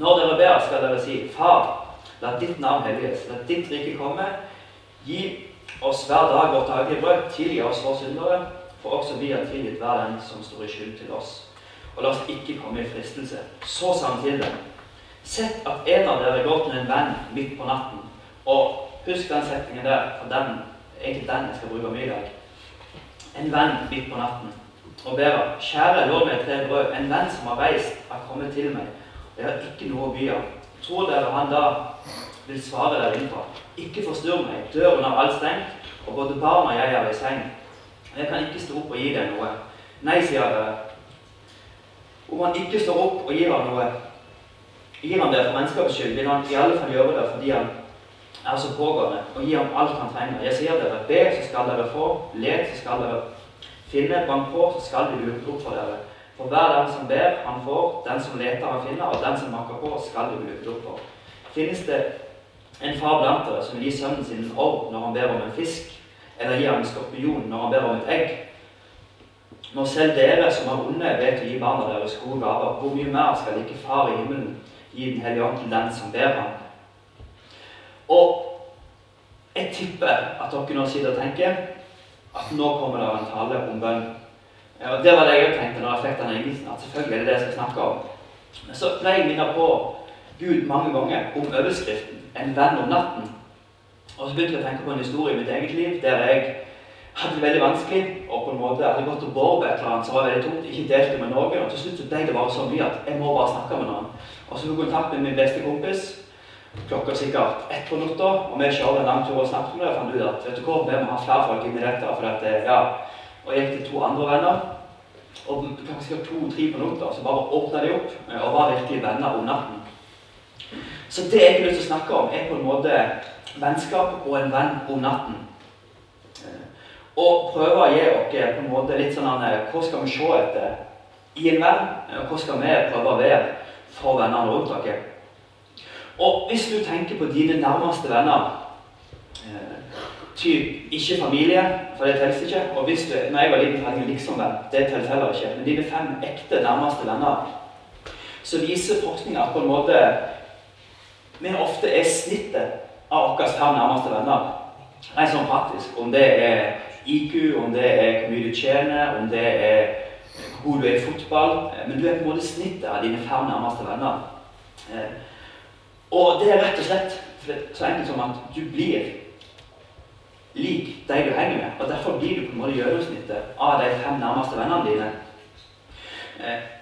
Når dere ber, skal dere si, Far, la ditt navn helliges, la ditt rike komme. Gi oss hver dag vårt daglige brød. Tilgi oss våre syndere, for også vi har tilgitt hver den som står i skyld til oss. Og la oss ikke komme i fristelse. Så sa han til dem. Sett at en av dere går til en venn midt på natten. Og husk den setningen der, for den, egentlig den jeg skal bruke mye i dag. En venn midt på natten og ber kjære, lov meg tre brød. En venn som har reist, har kommet til meg. Og er ikke noe å by av. Tror dere han da vil svare der innenfra? Ikke forstyrr meg. Døren er alt stengt, og både barn og jeg er i seng. Jeg kan ikke stå opp og gi deg noe. Nei, sier dere. Om han ikke står opp og gir ham noe, gir han det for menneskets skyld, vil han i alle fall gjøre det fordi han er så pågående, og gi ham alt han trenger. Jeg sier dere, be, så skal dere få. Let, så skal dere finne. Bank på, så skal vi lukke opp for dere. For hver den som ber, han får. Den som leter, han finner. Og den som banker på, skal det bli opp for. Finnes det en far blant dere som vil gi sønnen sin en orr når han ber om en fisk, eller gi ham en skorpion når han ber om et egg? Når selv dere som er onde, vet å gi barna deres gode gaver, hvor mye mer skal ikke Far i himmelen gi Den hellige ånd til den som ber ham? Og jeg tipper at dere nå sitter og tenker at nå kommer det en tale om bønn. Ja, det var det jeg tenkte når jeg fikk den engelsen, at selvfølgelig er det det jeg skal snakke om. Men så ble jeg minnet på Gud mange ganger om overskriften 'En venn om natten'. Og så begynte jeg å tenke på en historie i mitt eget liv der jeg hadde det veldig vanskelig og på en måte hadde gått og båret et eller annet som var veldig tungt, ikke delte med noen. Og til slutt så ble det bare så mye at jeg må bare snakke med noen. Og så tok jeg kontakt med min beste kompis. Klokka sikkert ett på natta, og vi kjørte en lang tur og snakket med det. Og fant ut at vet du hva, vi må ha flere folk inn i dette. for at, ja, Og gikk til to andre venner. Og kanskje to-tre minutter så bare åpna de opp og var virkelig venner om natten. Så det jeg har lyst til å snakke om, er på en måte vennskap og en venn om natten. Og prøve å gi dere på en måte litt sånn Hva skal vi se etter i en venn? Og hva skal vi prøve å være for vennene rundt dere? Og hvis du tenker på dine nærmeste venner typ ikke familie, for det teller ikke. Og hvis du, når jeg var liten, hadde jeg liksom venn. Det teller heller ikke. Men dine fem ekte nærmeste venner, så viser forskninga at på en måte vi ofte er snittet av våre fem nærmeste venner. Rent sånn praktisk. Om det er IQ, om det er hvor mye du tjener, om det er hvor god du er i fotball. Men du er på en måte snittet av dine fem nærmeste venner. Og det er rett og slett så enkelt som at du blir lik de du henger med. Og Derfor blir du på en måte gjennomsnittet av de fem nærmeste vennene dine.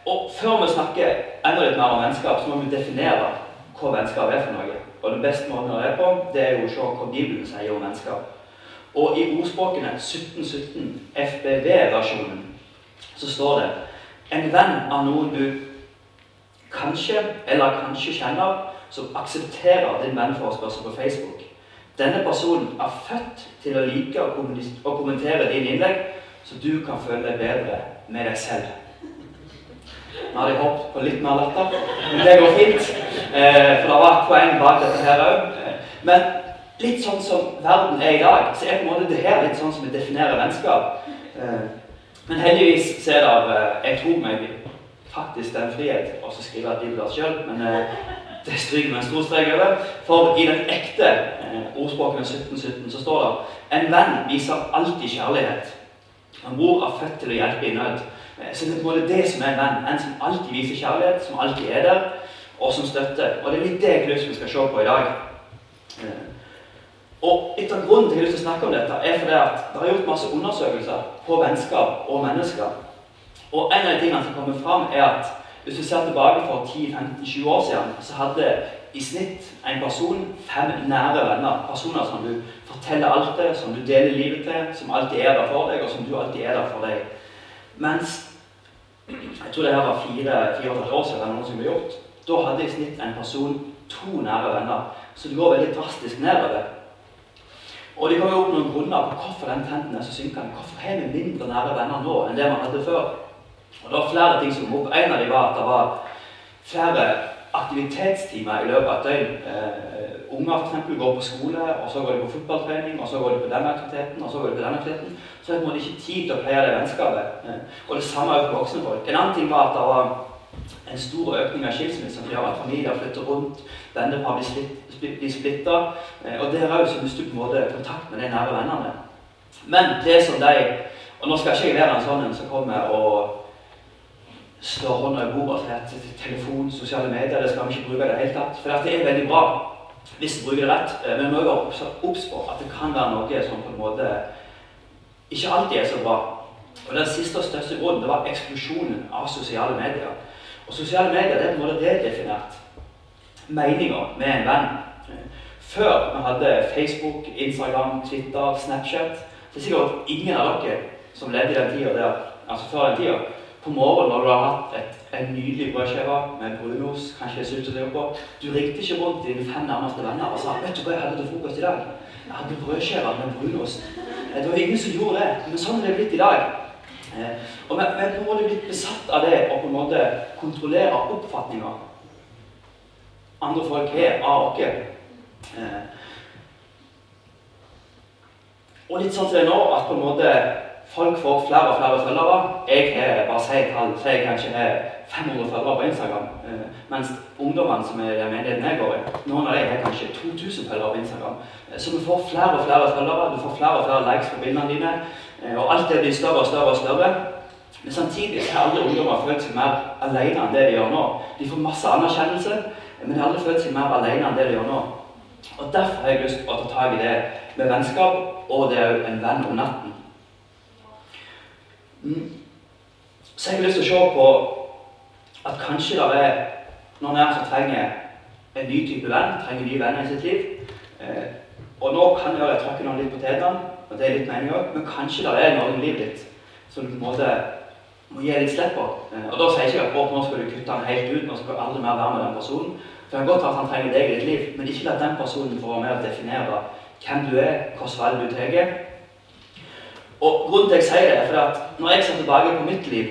Og Før vi snakker enda litt mer om vennskap, så må vi definere hva vennskap er for noe. Og Den beste måten å gjøre det på, det er jo å se hva Bibelen sier om vennskap. Og i ordspråkene 1717, FBV-versjonen, så står det En venn av noen du kanskje eller kanskje kjenner, som aksepterer din vennforespørsel på Facebook. Denne personen er født til å like å, kommentere dine innlegg, så du kan føle deg bedre med deg selv. Nå hadde jeg håpet på litt mer latter, men det går fint. Eh, for det var et poeng bak dette her òg. Men litt sånn som verden er i dag, så er på en måte det her litt sånn som vi definerer vennskap. Eh, men heldigvis så er det Jeg tok meg faktisk den frihet å skrive et bibelvers sjøl, men eh, det stryker med en stor strek over. For i den ekte eh, ordspråkene 1717 så står det En venn viser alltid kjærlighet. En bror er født til å hjelpe i nød. Så det er måte det som er en venn. En som alltid viser kjærlighet, som alltid er der, og som støtter. Og det er litt det jeg vi skal se på i dag. Og et av grunnen til at jeg å snakke om dette, er fordi at det har gjort masse undersøkelser på vennskap og mennesker. Og en av de tingene som kommer fram, er at hvis du ser tilbake for 10-15-20 år siden, så hadde i snitt en person fem nære venner. Personer som du forteller alt til, som du deler livet til, som alltid er der for deg, og som du alltid er der for deg. Mens jeg tror det her var fire, fire år siden noen som ble gjort. Da hadde i snitt en person to nære venner. Så det går veldig drastisk nedover. Og de kommer opp noen grunner på hvorfor den trenden er så synkende. Hvorfor har vi mindre nære venner nå enn det man hadde før? Og Det var flere ting som kom opp. En av dem var at det var flere aktivitetstimer i løpet av et døgn. Eh, unger eksempel, går på skole, og så går de på fotballtrening, og så går de på den aktiviteten, og så går de på den aktiviteten. Så en måte ikke tid til å pleie det vennskapet. Eh, og det samme for voksne folk. En annen ting var at det var en stor økning av skilsmisser som gjør at familier flytter rundt, vennepar blir, blir splitta. Eh, og der òg mister du på en måte kontakt med de nære vennene. Men det som de Og nå skal ikke jeg være en sånn som kommer og slår hånda i bordet at telefon, sosiale medier, det skal vi ikke bruke i det hele tatt. For det er veldig bra hvis vi bruker det rett. Eh, men vi må være obs på at det kan være noe som på en måte ikke alltid er så bra. Og Den siste og største grunnen det var eksplosjonen av sosiale medier. Og Sosiale medier det er på en måte redefinert meninga med en venn. Før vi hadde Facebook, Instagram, Twitter, Snapchat Det er sikkert ingen av dere som levde i den tida der, altså før den tida, på morgenen når du har hatt et, en nydelig brødskive med brunost, kanskje syltetøy på Du ringte ikke rundt dine fem nærmeste venner og sa 'Vet du hva jeg hadde til frokost i dag?' Jeg hadde brødskive med brunost. Det var ingen som gjorde det, men sånn er det blitt i dag. Eh, og vi er på en måte blitt besatt av det å på en måte kontrollere oppfatninger andre folk har av oss. Eh, og litt sånn som det er nå, at på en måte folk får flere og flere følgere. Jeg har bare si tall, så jeg kanskje har 500 følgere på Instagram. Eh, mens ungdommene som er i menigheten jeg går i, noen av dem har kanskje 2000 følgere på Instagram. Så du får flere og flere følgere, du får flere og flere likes på bildene dine. Eh, og alt det blir større og større og større. Men samtidig har alle ungdommer følt seg mer alene enn det de gjør nå. De får masse anerkjennelse, men de har aldri følt seg mer alene enn det de gjør nå. Og Derfor har jeg lyst til å ta tak i det med vennskap, og det er òg en venn om natten. Mm. Så jeg har lyst til å se på at kanskje det er noen her som trenger en ny type venn, trenger nye venner i sitt liv. Eh, og nå kan det være jeg tråkker noen litt på tetene og det er litt meningen òg, men kanskje det er noe i livet ditt som du på en måte må gi litt slipp på. Eh, og da sier jeg ikke at nå skal du kutte han helt ut, nå skal du aldri mer være med den personen. For det kan godt være at han trenger deg i ditt liv, men ikke la den personen få være med og definere hvem du er, hvilke valg du tar. Og grunnen til at jeg sier det, er fordi at når jeg ser tilbake på mitt liv,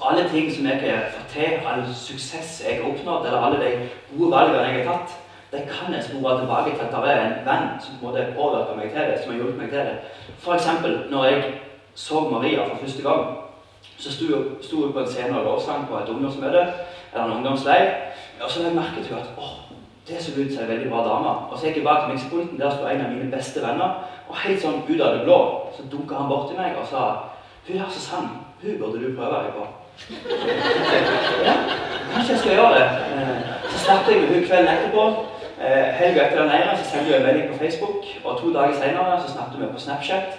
og alle ting som jeg har fått til, all suksess jeg har oppnådd, eller alle de gode valgene jeg har tatt, det kan jeg spore tilbake til at det er en venn som på en måte meg til det, som har hjulpet meg til det. F.eks. når jeg så Maria for første gang, så sto hun på en scene og lovsang på et ungdomsmøte eller en ungdomsleir. Og så merket hun at åh, det så ut som ei veldig bra dame. Og så gikk jeg bak til mikspulten. der sto en av mine beste venner. Og helt sånn ut av det blå så dunka han borti meg og sa Hun er så sann. Hun burde du prøve deg på. Ja, kanskje jeg skal gjøre det. Eh, så snakket jeg med hun kvelden etterpå. Eh, Helga etter den eieren så sendte jeg en melding på Facebook, og to dager senere så snakket vi på Snapchat.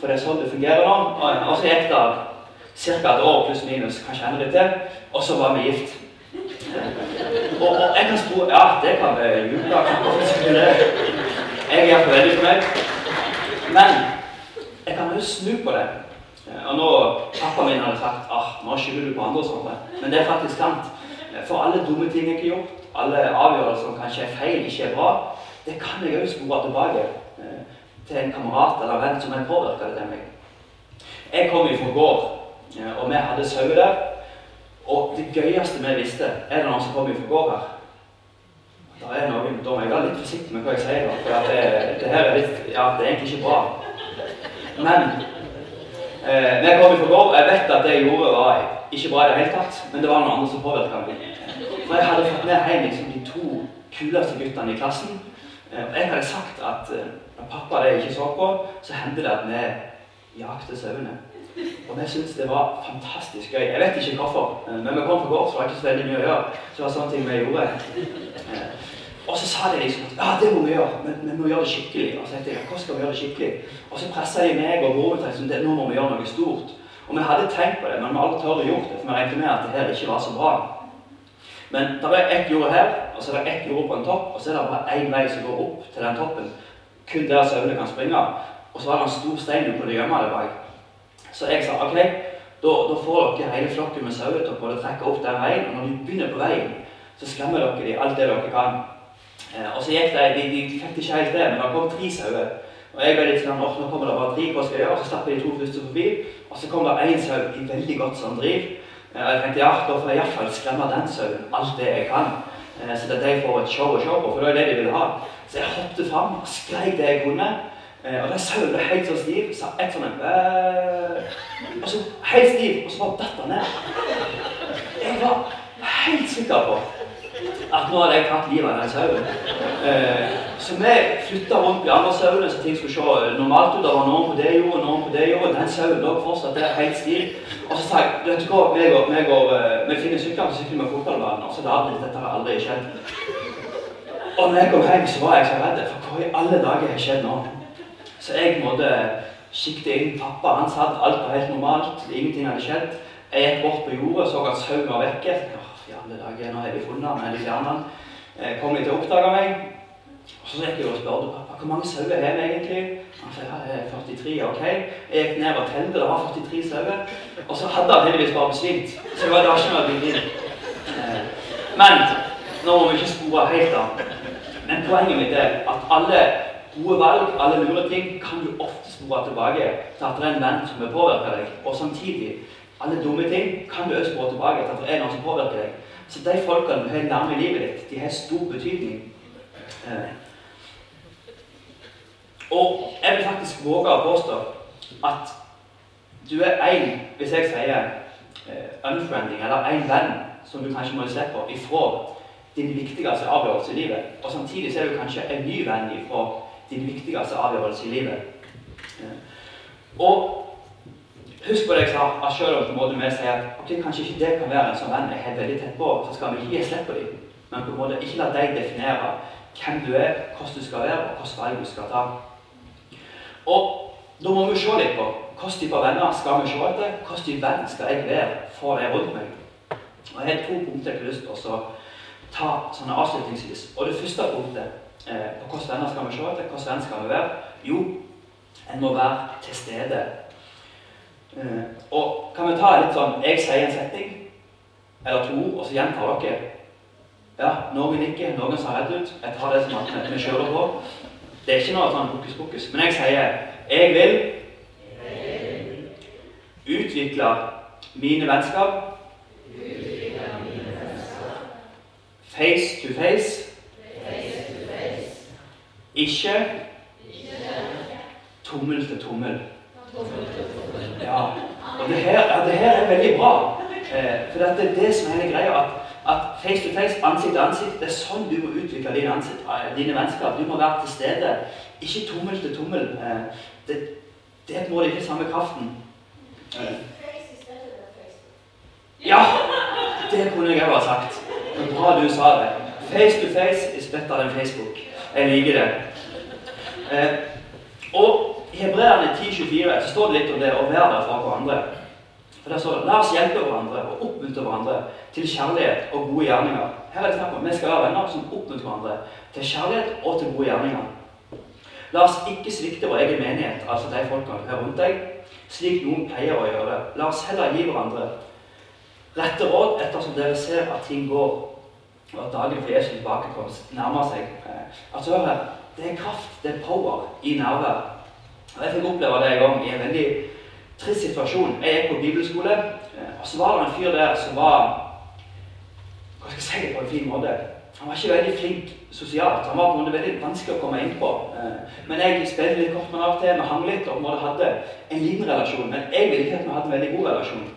For det er sånn det fungerer nå. Og så gikk det ca. et år pluss minus, kanskje enda litt til, og så var vi gift. Og, og jeg kan spore Ja, det kan vi juble Jeg er veldig fornøyd. Men jeg kan jo snu på det. Og nå, Pappa min hadde sagt ah, nå skylder du på andre, sånt, men det er faktisk sant. For alle dumme ting jeg ikke har gjort, alle avgjørelser som kanskje er feil, ikke er bra, det kan jeg òg spore tilbake eh, til en kamerat eller venn som har påvirka det til meg. Jeg kom fra gård, eh, og vi hadde sauer der. Og det gøyeste vi visste Er det noen som kommer fra gård her? Da er noen, da må jeg være litt forsiktig med hva jeg sier. da, For det, det, her er litt, ja, det er egentlig ikke bra. Men eh, jeg kom fra gård. Jeg vet at det jeg gjorde, var ikke bra i det hele tatt. Men det var noen andre som påvirka meg. For jeg hadde fått med hjem liksom, de to kuleste guttene i klassen. Eh, og jeg hadde sagt at eh, når pappa det ikke så på, så hendte det at vi jakte sauene. Og vi syntes det var fantastisk gøy. Jeg vet ikke hvorfor, eh, men vi kom fra gård, så det var ikke så veldig mye å gjøre. Så det var sånne ting vi gjorde. Og så sa de liksom at ja, det må vi gjøre, men vi må gjøre det skikkelig. Og så tenkte jeg, hvordan skal vi gjøre det skikkelig? Og så pressa de meg og broren til liksom, nå må vi gjøre noe stort. Og vi hadde tenkt på det, men vi hadde å gjøre det, for vi regnet med at det her ikke var så bra. Men det er ett jord her, og så er det ett jord på en topp, og så er det bare én vei som går opp til den toppen. Kun der sauene kan springe. Og så var det en stor stein på det gjemme der bak. Så jeg sa ok, da, da får dere hele flokken med sauer til å trekke opp den veien. Og når de begynner på veien, så skremmer dere de alt det dere kan. Eh, og så gikk det, de, de fikk det ikke helt det, men det kom tre sauer. Og jeg ble litt sånn, nå kommer det bare tre, hva skal jeg gjøre? Og så slapp de to første forbi. Og så kom det én sau i veldig godt sånn driv. Og Jeg tenkte ja, da får jeg iallfall skremme den sauen alt det jeg kan. Eh, så at jeg får et show å se på, for det er det de vil ha. Så jeg hoppet fram og skreik det jeg kunne. Eh, og den sauen helt så stiv. sa et sånn Og så helt stiv, og så bare datt han ned. Jeg var helt sikker på at nå hadde jeg tatt livet av den sauen. Eh, så vi flytta rundt de andre sauene så ting skulle se normalt ut. Det var noen på det jordet, noen på det jordet. Den sauen lå fortsatt der helt stiv. Og så sa jeg vet du hva, vi, går, vi, går, eh, vi finner sykkelen så sykler vi fotballbanen. Og så da hadde dette aldri skjedd. Og når jeg kom hjem, så var jeg så redd. For hva i alle dager har skjedd nå? Så jeg måtte sikte inn. Pappa han satt, alt var helt normalt. Ingenting hadde skjedd. Jeg gikk bort på jordet så at sauen var vekke. I alle dager, nå har vi funnet den, eller fjernet den. Kom de til å oppdage meg. Og Så gikk jeg og spurte pappa hvor mange sauer har vi egentlig. Han sa ja, det er 43. ok. Jeg gikk ned og telte, det var 43 sauer. Og så hadde han heldigvis bare besvimt. Så det var, ikke noe bilde. Eh, men nå må vi ikke spore helt av. Men poenget mitt er at alle gode valg, alle lure ting, kan du ofte spore tilbake til at det er en venn som vil påvirke deg. Og samtidig alle dumme ting kan du også spore tilbake til at det er noen som påvirker deg. Så de folkene du har nærme i livet ditt, de har stor betydning. Eh. Og jeg vil faktisk våge å påstå at du er én, hvis jeg sier eh, unfriending, eller én venn som du kanskje må se på ifra din viktigste avgjørelse i livet. Og samtidig så er du kanskje en ny venn ifra din viktigste avgjørelse i livet. Eh. Og Husk på det jeg sa, at selv om måte vi sier at ok, kanskje ikke det kan være en sånn venn jeg er veldig tett på, så skal vi ikke gi slipp på dem. Men på en måte ikke la deg definere hvem du er, hvordan du skal være, og hvilke valg du skal ta. Og da må vi se litt på hvilken type venner skal vi se etter. Hvilken venn skal jeg være for deg rundt meg? Og Jeg har to punkter jeg har lyst til å ta sånn avslutningsvis. Og det første punktet eh, på hvilke venner skal vi se etter, hvilken venn skal vi være? Jo, en må være til stede Eh, og kan vi ta litt sånn Jeg sier en setting eller to og så gjentar dere. Ja, noen nikker, noen ser redd ut. Jeg tar det som at vi kjører på. Det er ikke noe sånn hokus pokus. Men jeg sier jeg vil utvikle mine vennskap face to face. Ikke tommel til tommel. Ja. Og det her, ja, det her er veldig bra. Eh, for det er det som er hele greia. At, at, face to face, ansikt til ansikt, det er sånn du må utvikle dine, ansikt, eh, dine vennskap. Du må være til stede. Ikke tommel til tommel. Eh, det, det en måte ikke samme kraften. Eh. Ja! Det kunne jeg òg ha sagt. Men bra du sa det. Face to face is better than Facebook. Jeg liker det. Eh, og i Hebreerne 10,24 så står det litt om det å være der for hverandre. For der står La oss hjelpe hverandre og oppmuntre hverandre til kjærlighet og gode gjerninger. Her er det snakk om Vi skal være venner som oppmuntrer hverandre til kjærlighet og til gode gjerninger. La oss ikke svikte vår egen menighet, altså de folkene har rundt deg, slik noen pleier å gjøre. La oss heller gi hverandre rette råd ettersom dere ser at ting går, at dagen for Jesu tilbakekomst nærmer seg. Altså, hør her. Det er kraft, det er power i nærvær. Og Jeg fikk oppleve det en gang i en veldig trist situasjon. Jeg gikk på bibelskole, eh, og så var det en fyr der som var Hva skal jeg si det på en fin måte? Han var ikke veldig flink sosialt. Han var på en måte veldig vanskelig å komme inn på. Eh, men jeg spilte litt kort med av og til. Vi hang litt og på hadde en liten relasjon. Men jeg ville ikke at vi hadde en veldig god relasjon.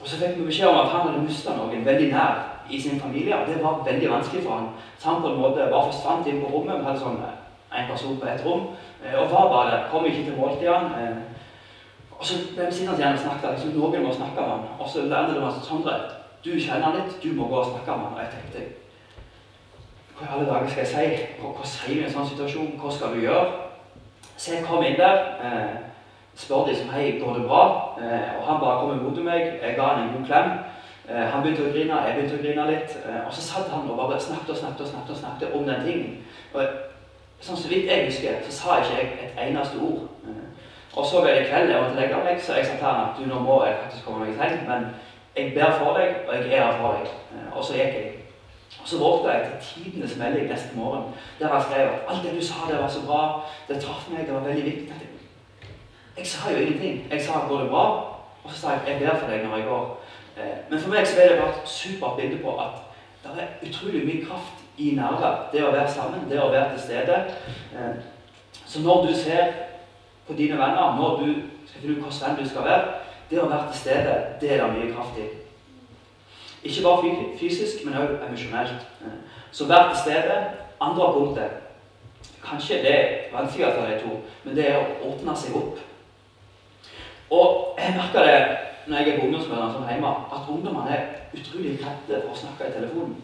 Og så fikk vi beskjed om at han hadde mista noen veldig nær i sin familie. og Det var veldig vanskelig for han. Så han på en måte bare forsvant inn på rommet. Vi hadde sånn en person på ett rom. Eh, og far bare kom ikke til måltidene. Eh, og så ble vi sittende igjen og snakke. Liksom, noen må snakke med han. Og så lærte det meg Sondre, du kjenner han litt, du må gå og snakke med han. Og jeg tenkte Hva i alle dager skal jeg si? Hva, hva sier vi i en sånn situasjon? Hva skal du gjøre? Så jeg kom inn der. Eh, spør de som hei, går det bra? Eh, og han bare kom imot meg. Jeg ga han en god klem. Eh, han begynte å grine, jeg begynte å grine litt. Eh, og så satt han og bare snakket og snakket og snakket, og snakket om den tingen. Og Sånn så vidt jeg husker, så sa ikke jeg et eneste ord. Eh, og så ble det kveld, jeg måtte legge meg, så jeg sa til han at du, nå må jeg faktisk komme meg i seng. Men jeg ber for deg, og jeg er her for deg. Og så gikk jeg. Og så våkna jeg til tidenes melding neste morgen, der han skrev at alt det du sa, det var så bra. Det traff meg, det var veldig viktig. Jeg sa jo ingenting. Jeg sa at går det bra? Og så sa jeg jeg ber for deg når jeg går. Eh, men for meg så er det bare et supert bilde på at det er utrolig mye kraft i nærvær. Det å være sammen, det å være til stede. Eh, så når du ser på dine venner, når du skal finne ut venn du skal være, det å være til stede, det er det mye kraft i. Ikke bare fysisk, men også emosjonelt. Eh, så vær til stede. Andre punktet Kanskje det er vanskeligere av de to, men det er å åpne seg opp. Og jeg merker det når jeg er på ungdomsmøtene som hjemme, at ungdommene er utrolig redde for å snakke i telefonen.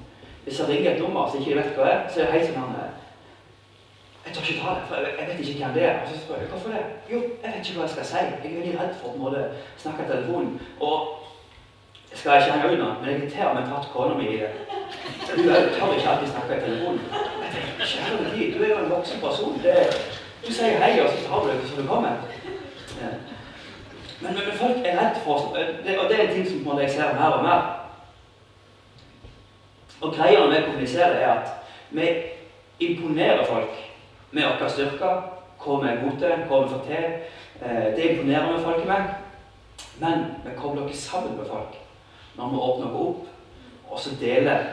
Hvis jeg ringer et nummer som ikke vet hva er, så er det helt sånn Jeg tør ikke ta det, for jeg, vet ikke hvem det er. Og så spør jeg hvorfor det. Jo, jeg vet ikke hva jeg skal si. Jeg er veldig redd for å snakke i telefonen. Og jeg skal ikke henge unna, men jeg irriterer meg tatt kona mi i det. Hun tør ikke alltid snakke i telefonen. Jeg tenker, kjære tid, du er jo en voksen person. Det, du sier hei, og så tar du det som du kommer. Men, men, folk er redd for det, Og det er en ting som jeg ser mer og mer. Og greia når vi kommuniserer, er at vi imponerer folk med våre styrker, hva vi er gode til, hva vi får til. Eh, det imponerer vi folk med. Men vi kobler oss sammen med folk når vi åpner opp og så deler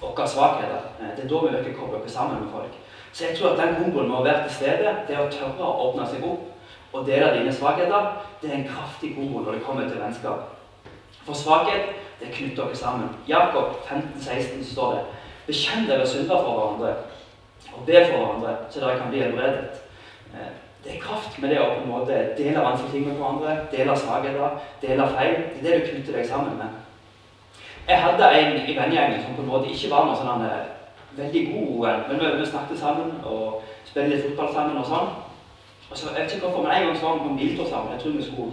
våre svakheter. Eh, det er da vi virkelig kobler oss sammen med folk. Så jeg tror at den komboen med å være til stede, det å tørre å åpne seg opp og dele dine svakheter, det er en kraftig kombo når det kommer til vennskap. For svakhet det knytter dere sammen. Jakob 15, 16 står det Bekjenn dere synder for hverandre og be for hverandre, så dere kan bli helbredet. Eh, det er kraft med det å på en måte dele vanskelige ting med hverandre, dele svakheter, dele feil. Det er det du knytter deg sammen med. Jeg hadde en i vennegjengen som på en måte ikke var noe sånn eh, veldig god venn, men vi snakket sammen og spilte litt fotball sammen og sånn. Og så, jeg vet ikke hvorfor, men En gang så var vi på en biltur sammen. Jeg tror vi skulle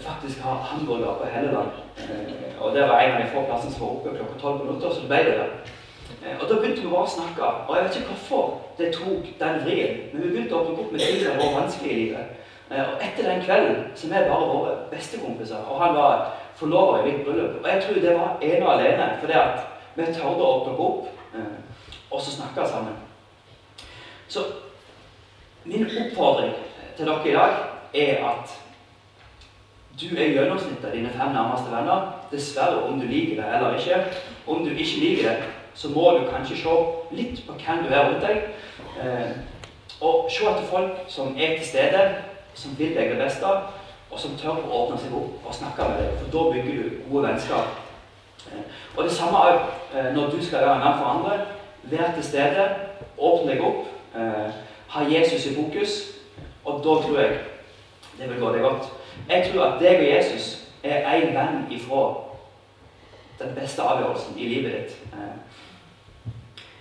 faktisk ha hamburger på Helleland. Eh, og det var en av de få plassene som var oppe klokka tolv minutter, så det ble det der. Eh, og da begynte vi bare å snakke. Og jeg vet ikke hvorfor det tok den vrien, men vi begynte å åpne opp med ting som var vanskelig i livet. Eh, og etter den kvelden så er vi bare våre bestekompiser. Og han var forlover i mitt bryllup. Og jeg tror det var ene og alene fordi at vi torde å åpne opp og så snakke sammen. Så min oppfordring til dere i dag er at du er gjennomsnittet av dine fem nærmeste venner. Dessverre, om du liker det eller ikke. Om du ikke liker det, så må du kanskje se litt på hvem du er rundt deg. Eh, og se etter folk som er til stede, som vil deg det beste, og som tør å åpne seg opp og snakke med deg. For da bygger du gode vennskap. Eh, og det samme òg eh, når du skal være venn for andre. Vær til stede, åpne deg opp, eh, ha Jesus i fokus, og da tror jeg det vil gå deg godt. Jeg tror at deg og Jesus er en venn ifra den beste avgjørelsen i livet ditt.